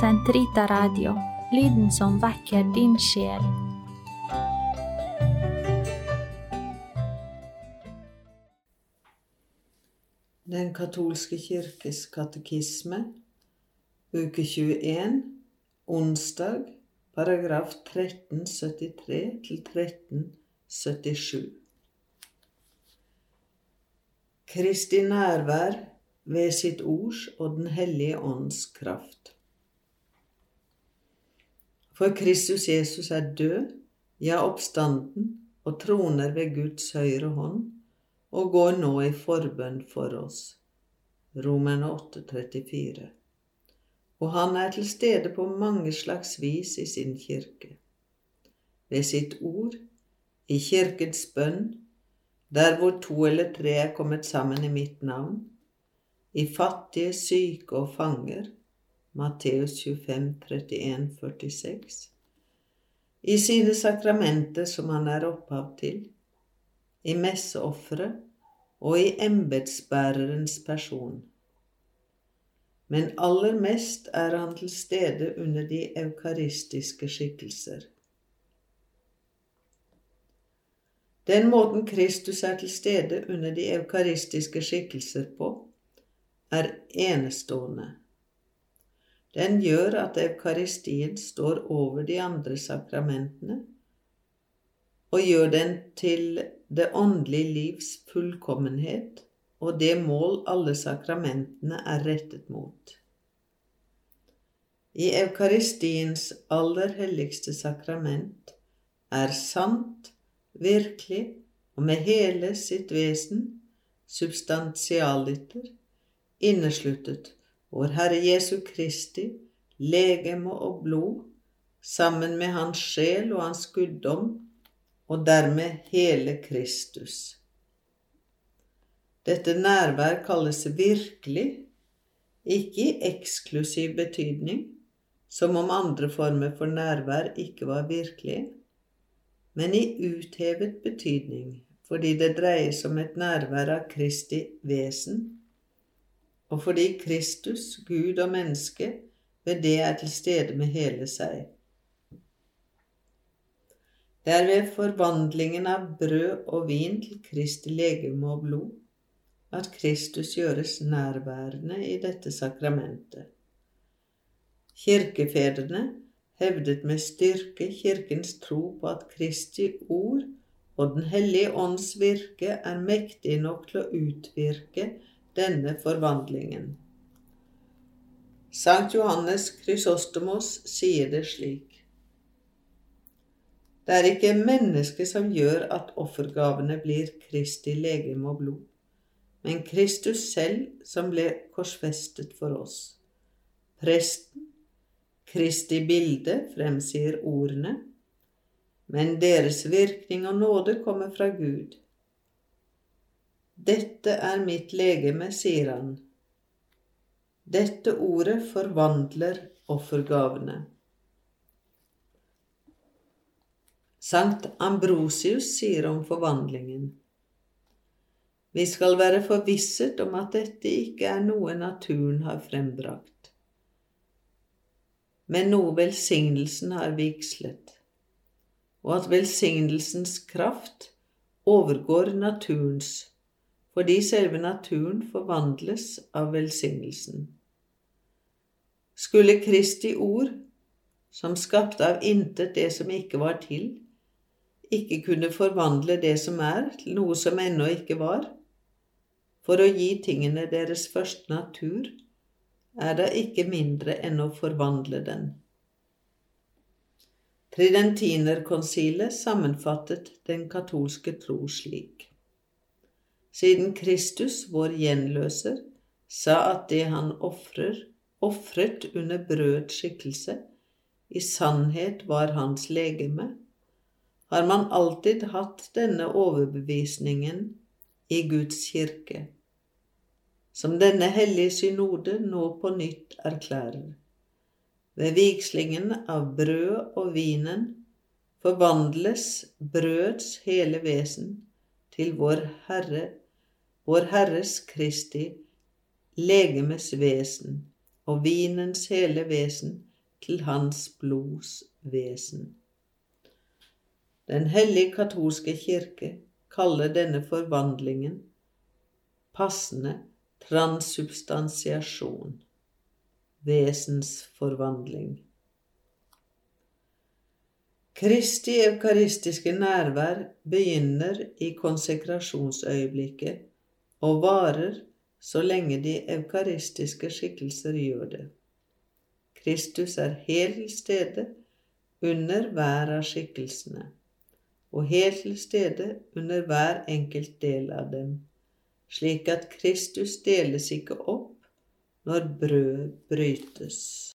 Sentrita Radio, lyden som vekker din sjel. Den katolske kirkes katekisme, uke 21, onsdag, paragraf 1373 til 1377. Kristi nærvær ved sitt ords og Den hellige ånds kraft. For Kristus Jesus er død, ja, oppstanden, og troner ved Guds høyre hånd, og går nå i forbønn for oss. Romerne 8,34. Og han er til stede på mange slags vis i sin kirke. Ved sitt ord, i kirkens bønn, der hvor to eller tre er kommet sammen i mitt navn, i fattige, syke og fanger, Matteus 25, 31, 46, i sine sakramenter som han er opphav til, i messeofferet og i embetsbærerens person. Men aller mest er han til stede under de eukaristiske skikkelser. Den måten Kristus er til stede under de eukaristiske skikkelser på, er enestående. Den gjør at eukaristien står over de andre sakramentene og gjør den til det åndelige livs fullkommenhet og det mål alle sakramentene er rettet mot. I eukaristiens aller helligste sakrament er sant virkelig og med hele sitt vesen, substantialiter, innesluttet vår Herre Jesu Kristi, legeme og blod, sammen med Hans sjel og Hans guddom, og dermed hele Kristus. Dette nærvær kalles virkelig, ikke i eksklusiv betydning, som om andre former for nærvær ikke var virkelige, men i uthevet betydning, fordi det dreier seg om et nærvær av Kristi vesen, og fordi Kristus, Gud og menneske, ved det er til stede med hele seg. Det er ved forvandlingen av brød og vin til Kristi legeme og blod at Kristus gjøres nærværende i dette sakramentet. Kirkefedrene hevdet med styrke Kirkens tro på at Kristi ord og Den hellige ånds virke er mektig nok til å utvirke denne forvandlingen. Sankt Johannes Krysostomos sier det slik. Det er ikke mennesket som gjør at offergavene blir Kristi legeme og blod, men Kristus selv som ble korsfestet for oss. Presten Kristi bilde fremsier ordene, men deres virkning og nåde kommer fra Gud. Dette er mitt legeme, sier han. Dette ordet forvandler offergavene. Sankt Ambrosius sier om forvandlingen. Vi skal være forvisset om at dette ikke er noe naturen har frembrakt men noe velsignelsen har vigslet, og at velsignelsens kraft overgår naturens, fordi selve naturen forvandles av velsignelsen. Skulle Kristi ord, som skapte av intet det som ikke var til, ikke kunne forvandle det som er, til noe som ennå ikke var, for å gi tingene deres første natur, er da ikke mindre enn å forvandle den. Tridentinerkonsilet sammenfattet den katolske tro slik. Siden Kristus, vår gjenløser, sa at det han ofrer, ofret under brøds skikkelse, i sannhet var hans legeme, har man alltid hatt denne overbevisningen i Guds kirke som denne hellige synode nå på nytt erklærer. Ved vigslingen av brød og vinen forvandles brøds hele vesen til vår Herre, vår Herres Kristi legemes vesen, og vinens hele vesen til hans blods vesen. Den hellige katolske kirke kaller denne forvandlingen passende transubstansiasjon, vesensforvandling. Kristi eukaristiske nærvær begynner i konsekrasjonsøyeblikket og varer så lenge de eukaristiske skikkelser gjør det. Kristus er helt til stede under hver av skikkelsene, og helt til stede under hver enkelt del av dem, slik at Kristus deles ikke opp når brød brytes.